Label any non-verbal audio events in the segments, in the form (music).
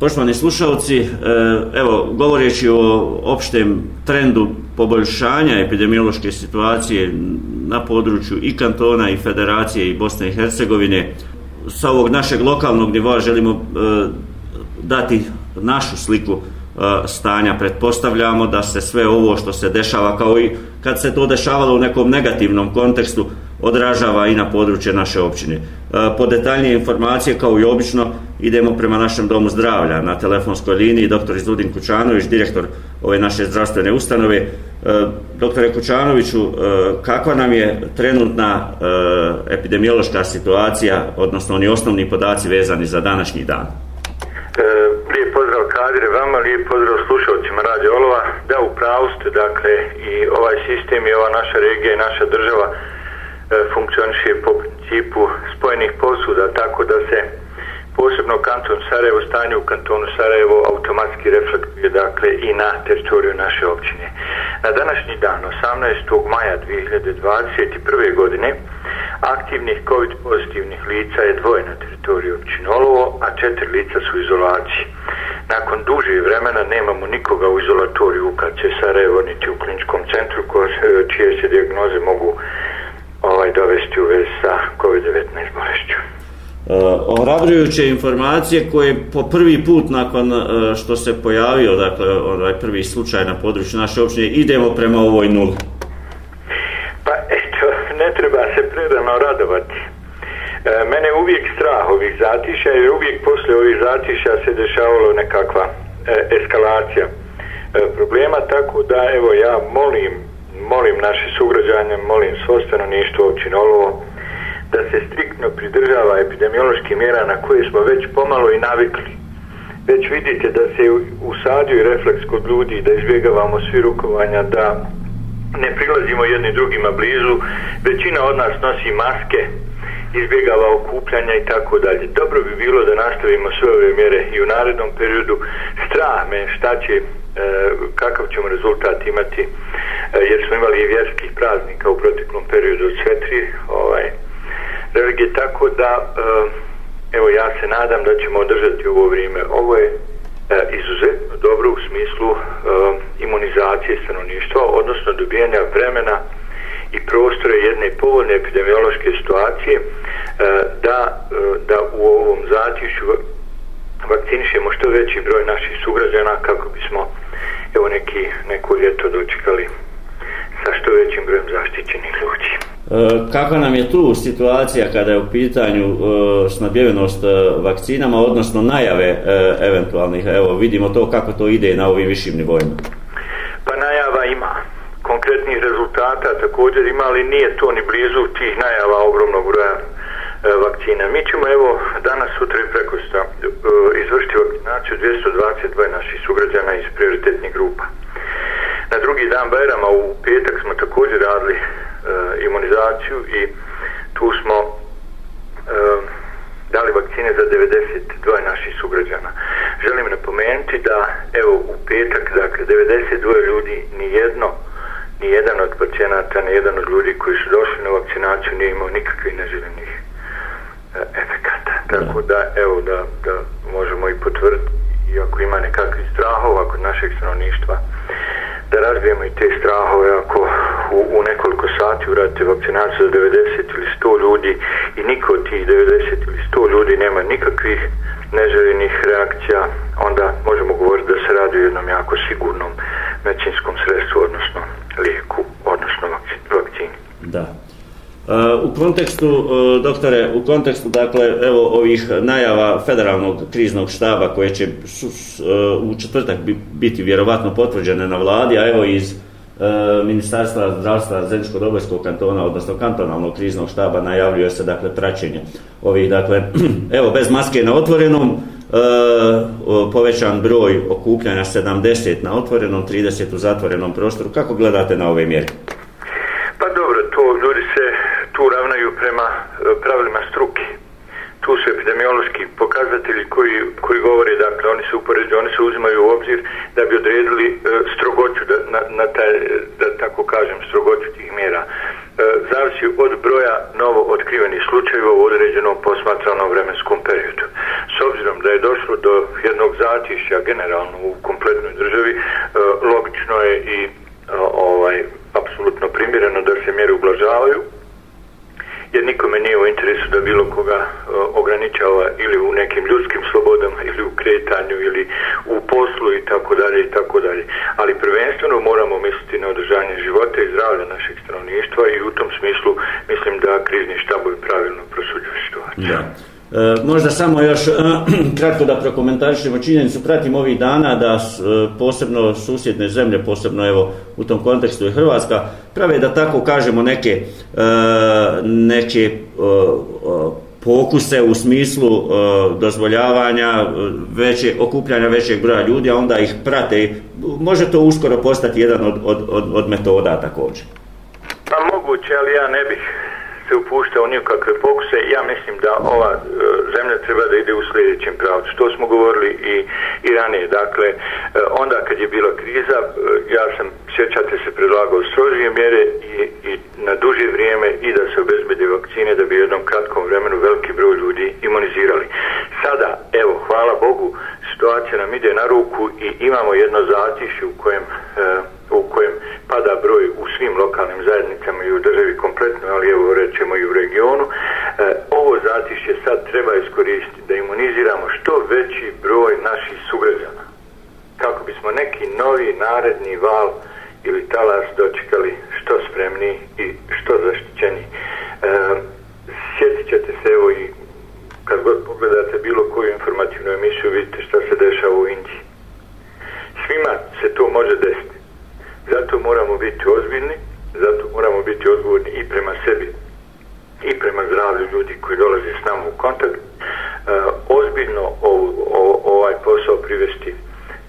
Poštovani slušalci, e, evo, govoreći o opštem trendu poboljšanja epidemiološke situacije na području i kantona i federacije i Bosne i Hercegovine, sa ovog našeg lokalnog nivoa želimo e, dati našu sliku e, stanja. Pretpostavljamo da se sve ovo što se dešava, kao i kad se to dešavalo u nekom negativnom kontekstu, odražava i na područje naše općine. E, po detaljnije informacije, kao i obično, idemo prema našem domu zdravlja. Na telefonskoj liniji dr. Izludin Kućanović, direktor ove naše zdravstvene ustanove. E, dr. Kućanoviću, e, kakva nam je trenutna epidemiološka situacija, odnosno oni osnovni podaci vezani za današnji dan? Prije pozdrav kadire vama, lijep pozdrav slušalcima Radio Olova. Da, u pravu ste, dakle, i ovaj sistem i ova naša regija i naša država E, funkcioniše po principu spojenih posuda, tako da se posebno kanton Sarajevo stanje u kantonu Sarajevo automatski reflektuje dakle i na teritoriju naše općine. Na današnji dan, 18. maja 2021. godine, aktivnih COVID pozitivnih lica je dvoje na teritoriju općine Olovo, a četiri lica su u izolaciji. Nakon duže vremena nemamo nikoga u izolatoriju u KC Sarajevo, niti u kliničkom centru koje, čije se diagnoze mogu ovaj dovesti u vezi sa COVID-19 bolešću. E, ohrabrujuće informacije koje po prvi put nakon e, što se pojavio, dakle, onaj prvi slučaj na području naše općine, idemo prema ovoj nuli. Pa, eto, ne treba se predano radovati. E, mene uvijek strah ovih zatiša, jer uvijek posle ovih zatiša se dešavalo nekakva e, eskalacija e, problema, tako da, evo, ja molim molim naše sugrađanje, molim svo stanovništvo Općinolovo da se striktno pridržava epidemiološki mjera na koje smo već pomalo i navikli. Već vidite da se usadio i refleks kod ljudi, da izbjegavamo svi rukovanja, da ne prilazimo jedni drugima blizu. Većina od nas nosi maske, izbjegava okupljanja i tako dalje. Dobro bi bilo da nastavimo sve ove mjere i u narednom periodu. Strah me šta će, e, kakav ćemo rezultat imati. E, jer smo imali i vjerskih praznika u proteklom periodu od sve tri ovaj, religije, tako da e, evo ja se nadam da ćemo održati ovo vrijeme. Ovo je e, izuzetno dobro u smislu imunizacije stanovništva, odnosno dobijanja vremena i prostore jedne povoljne epidemiološke situacije da, da u ovom zatišu vakcinišemo što veći broj naših sugrađana kako bismo evo neki, neko ljeto dočekali sa što većim brojem zaštićenih ljudi. E, kako nam je tu situacija kada je u pitanju e, snabjevenost e, vakcinama, odnosno najave e, eventualnih, evo vidimo to kako to ide na ovim višim nivojima? Pa najava ima konkretnih rezultata također ima, ali nije to ni blizu tih najava ogromnog broja e, vakcina. Mi ćemo evo danas, sutra i preko sta, e, izvršiti vakcinaciju 222 naših sugrađana iz prioritetnih grupa. Na drugi dan Bajrama u petak smo također radili e, imunizaciju i tu smo e, dali vakcine za 92 naših sugrađana. Želim napomenuti da evo u petak, dakle 92 ljudi, ni jedno ni jedan od pacijenata, ni jedan od ljudi koji su došli na vakcinaciju nije imao nikakve neželjenih e, efekata. Tako da evo da, da možemo i potvrditi iako ima nekakvih strahova kod našeg stanovništva da razbijemo i te strahove ako u, u nekoliko sati uradite vakcinaciju za 90 ili 100 ljudi i niko od tih 90 ili 100 ljudi nema nikakvih neželjenih reakcija, onda možemo govoriti da se radi o jednom jako sigurnom medicinskom sredstvu, odnosno liku, odnosno vakcini. Da, U kontekstu, e, doktore, u kontekstu, dakle, evo ovih najava federalnog kriznog štaba koje će e, u četvrtak biti vjerovatno potvrđene na vladi, a evo iz e, Ministarstva zdravstva Zemljško-Dobojskog kantona, odnosno kantonalnog kriznog štaba, najavljuje se, dakle, praćenje ovih, dakle, (clears throat) evo, bez maske na otvorenom, povećan broj okupljanja 70 na otvorenom, 30 u zatvorenom prostoru. Kako gledate na ove mjere? odvijaju prema e, pravilima struke. Tu su epidemiološki pokazatelji koji, koji govore, dakle, oni se upoređuju, oni se uzimaju u obzir da bi odredili e, strogoću, da, na, na taj, da tako kažem, strogoću tih mjera. E, zavisi od broja novo otkrivenih slučajeva u određenom posmatranom vremenskom periodu. S obzirom da je došlo do jednog zatišća generalno u kompletnoj državi, ali prvenstveno moramo misliti na održanje života i zdravlja našeg stanovništva i u tom smislu mislim da krizni štab je pravilno prosuđao situaciju. Ja. E, možda samo još e, (clears throat) kratko da prokomentarišemo činjenicu, pratim ovih dana da e, posebno susjedne zemlje, posebno evo u tom kontekstu je Hrvatska, prave da tako kažemo neke, e, neke e, e, pokuse u smislu e, dozvoljavanja e, veće, okupljanja većeg broja ljudi, a onda ih prate. Može to uskoro postati jedan od, od, od, od metoda također? Pa moguće, ali ja ne bih se upušta u nikakve pokuse, ja mislim da ova e, zemlja treba da ide u sljedećem pravcu. To smo govorili i, i ranije. Dakle, e, onda kad je bila kriza, e, ja sam, sjećate se, predlagao strožije mjere i, i na duže vrijeme i da se obezbede vakcine da bi u jednom kratkom vremenu veliki broj ljudi imunizirali. Sada, evo, hvala Bogu, situacija nam ide na ruku i imamo jedno zatišje u kojem sad treba iskoristiti da imuniziramo što veći broj naših sugrađana kako bismo neki novi naredni val ili talas dočekali što spremni i što zaštićeni. E, sjetit ćete se evo i kad god pogledate bilo koju informativnu emisiju vidite što se dešava u Indiji. Svima se to može desiti. Zato moramo biti ozbiljni, zato moramo biti odgovorni i prema sebi i prema zdravlju ljudi koji dolaze s nama u kontakt e, ozbiljno ovaj posao privesti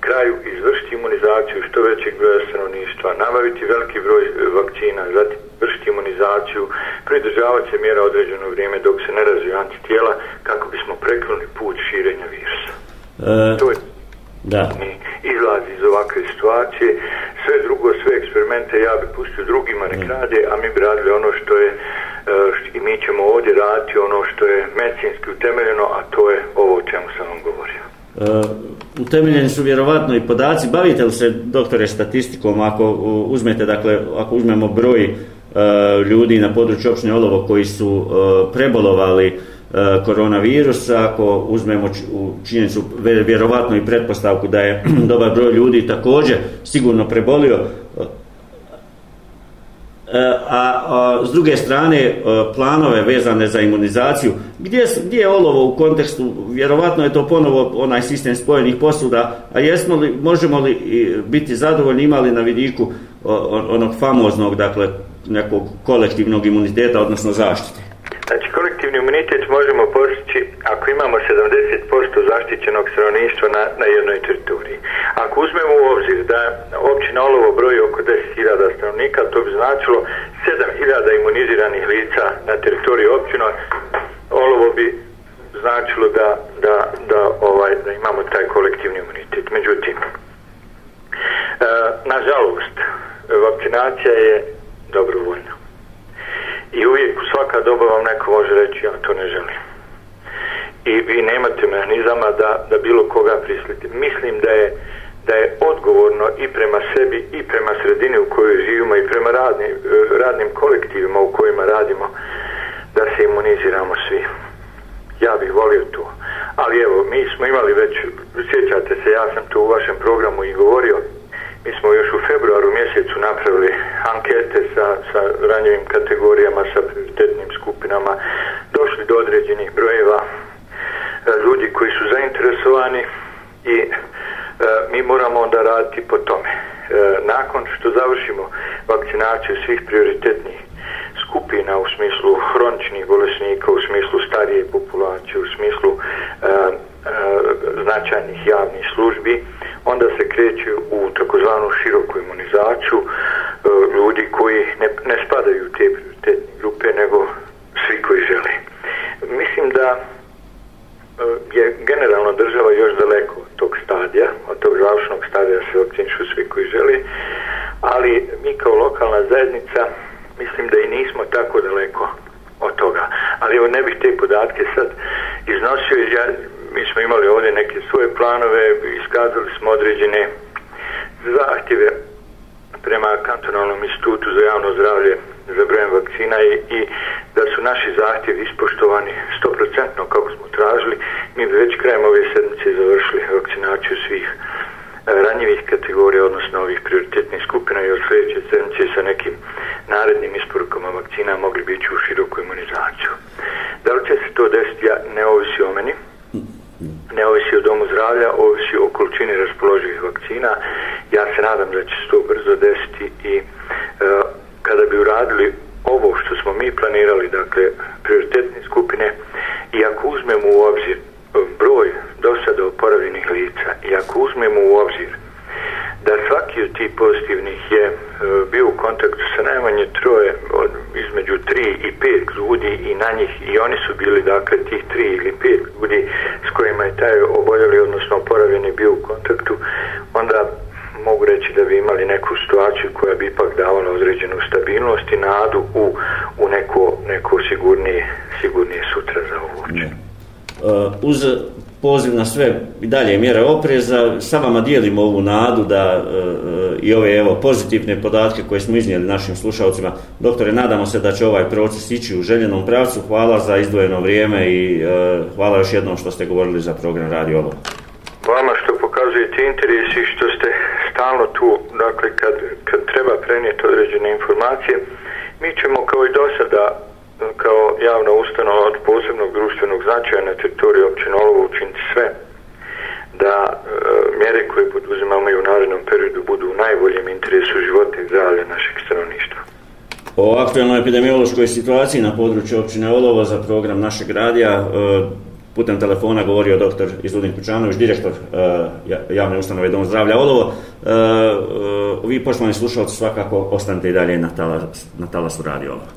kraju, izvršiti imunizaciju što većeg broja stanovništva, nabaviti veliki broj e, vakcina, zatim vršiti imunizaciju, pridržavati se mjera određeno vrijeme dok se ne razvije antitijela kako bismo preklonili put širenja virusa. E, to je da. Mi izlazi iz ovakve situacije. Sve drugo, sve eksperimente ja bi pustio drugima nek mm. rade, a mi bi radili ono što je e, E, i mi ćemo ovdje raditi ono što je medicinski utemeljeno, a to je ovo o čemu sam vam govorio. E, utemeljeni su vjerovatno i podaci. Bavite li se, doktore, statistikom ako uzmete, dakle, ako uzmemo broj e, ljudi na području općine Olovo koji su prebolovali koronavirus, ako uzmemo u činjenicu vjerovatno i pretpostavku da je (clears throat) dobar broj ljudi također sigurno prebolio, E, a, a s druge strane e, planove vezane za imunizaciju, gdje, gdje je olovo u kontekstu, vjerovatno je to ponovo onaj sistem spojenih posuda, a jesmo li, možemo li e, biti zadovoljni, imali na vidiku onog famoznog, dakle, nekog kolektivnog imuniteta, odnosno zaštite? Znači, kolektivni imunitet možemo postići ako imamo 70% zaštićenog stanovništva na, na jednoj teritoriji. Ako uzmemo u obzir da općina Olovo broji oko 10.000 stanovnika, to bi značilo 7.000 imuniziranih lica na teritoriji općina, Olovo bi značilo da, da, da, ovaj, da imamo taj kolektivni imunitet. Međutim, e, nažalost, vakcinacija je dobrovoljna. I uvijek u svaka doba vam neko može reći ja to ne želim i vi nemate mehanizama da, da bilo koga prislite. Mislim da je, da je odgovorno i prema sebi i prema sredini u kojoj živimo i prema radni, eh, radnim kolektivima u kojima radimo da se imuniziramo svi. Ja bih volio to. Ali evo, mi smo imali već, sjećate se, ja sam to u vašem programu i govorio, mi smo još u februaru mjesecu napravili ankete sa, sa ranjivim kategorijama, sa prioritetnim skupinama, došli do određenih brojeva, E, ljudi koji su zainteresovani i e, mi moramo onda raditi po tome. E, nakon što završimo vakcinaciju svih prioritetnih skupina u smislu hroničnih bolesnika, u smislu starije populacije, u smislu e, e, značajnih javnih službi, onda se kreću u takozvanu široku imunizaciju e, ljudi koji ne, ne spadaju u te prioritetne grupe, nego svi koji žele. Mislim da je generalno država još daleko od tog stadija, od tog završnog stadija se vakcinišu svi koji želi, ali mi kao lokalna zajednica mislim da i nismo tako daleko od toga. Ali evo ne bih te podatke sad iznosio, ja, mi smo imali ovdje neke svoje planove, iskazali smo određene zahtjeve prema kantonalnom institutu za javno zdravlje za brojem vakcina i, i da su naši zahtjevi ispoštovani 100% kako smo tražili, mi bi već krajem ove sedmice završili vakcinaciju svih e, ranjivih kategorija, odnosno ovih prioritetnih skupina i od sljedeće sedmice sa nekim narednim i ovo što smo mi planirali, dakle, prioritetne skupine, i ako uzmemo u obzir um, broj do sada oporavljenih lica, i ako uzmemo u obzir da svaki od tih pozitivnih je uh, bio u kontaktu sa najmanje troje, od, između tri i pet ljudi i na njih i oni su bili, dakle, tih tri ili pet ljudi s kojima je taj oboljeli, odnosno oporavljeni, bio u kontaktu, reći da bi imali neku situaciju koja bi ipak davala određenu stabilnost i nadu u, u neko, neko sigurnije, sigurnije sutra za ovu uh, e, uz poziv na sve i dalje mjere opreza, sa vama dijelimo ovu nadu da uh, i ove evo, pozitivne podatke koje smo iznijeli našim slušalcima. Doktore, nadamo se da će ovaj proces ići u željenom pravcu. Hvala za izdvojeno vrijeme i uh, hvala još jednom što ste govorili za program Radio Obo. Vama što pokazujete interes i što ste stalno tu, dakle, kad, kad treba prenijeti određene informacije, mi ćemo kao i do sada, kao javna ustanova od posebnog društvenog značaja na teritoriju općine Olovo učiniti sve da e, mjere koje poduzimamo i u narednom periodu budu u najboljem interesu života i zdravlja našeg stanovništva. O aktualnoj epidemiološkoj situaciji na području općine Olovo za program našeg radija e, putem telefona govorio doktor Izudin Kućanović, direktor uh, javne ustanove Dom zdravlja Olovo. Uh, uh, vi poštovani slušalci svakako ostanite i dalje na talas, na talasu radio Olovo.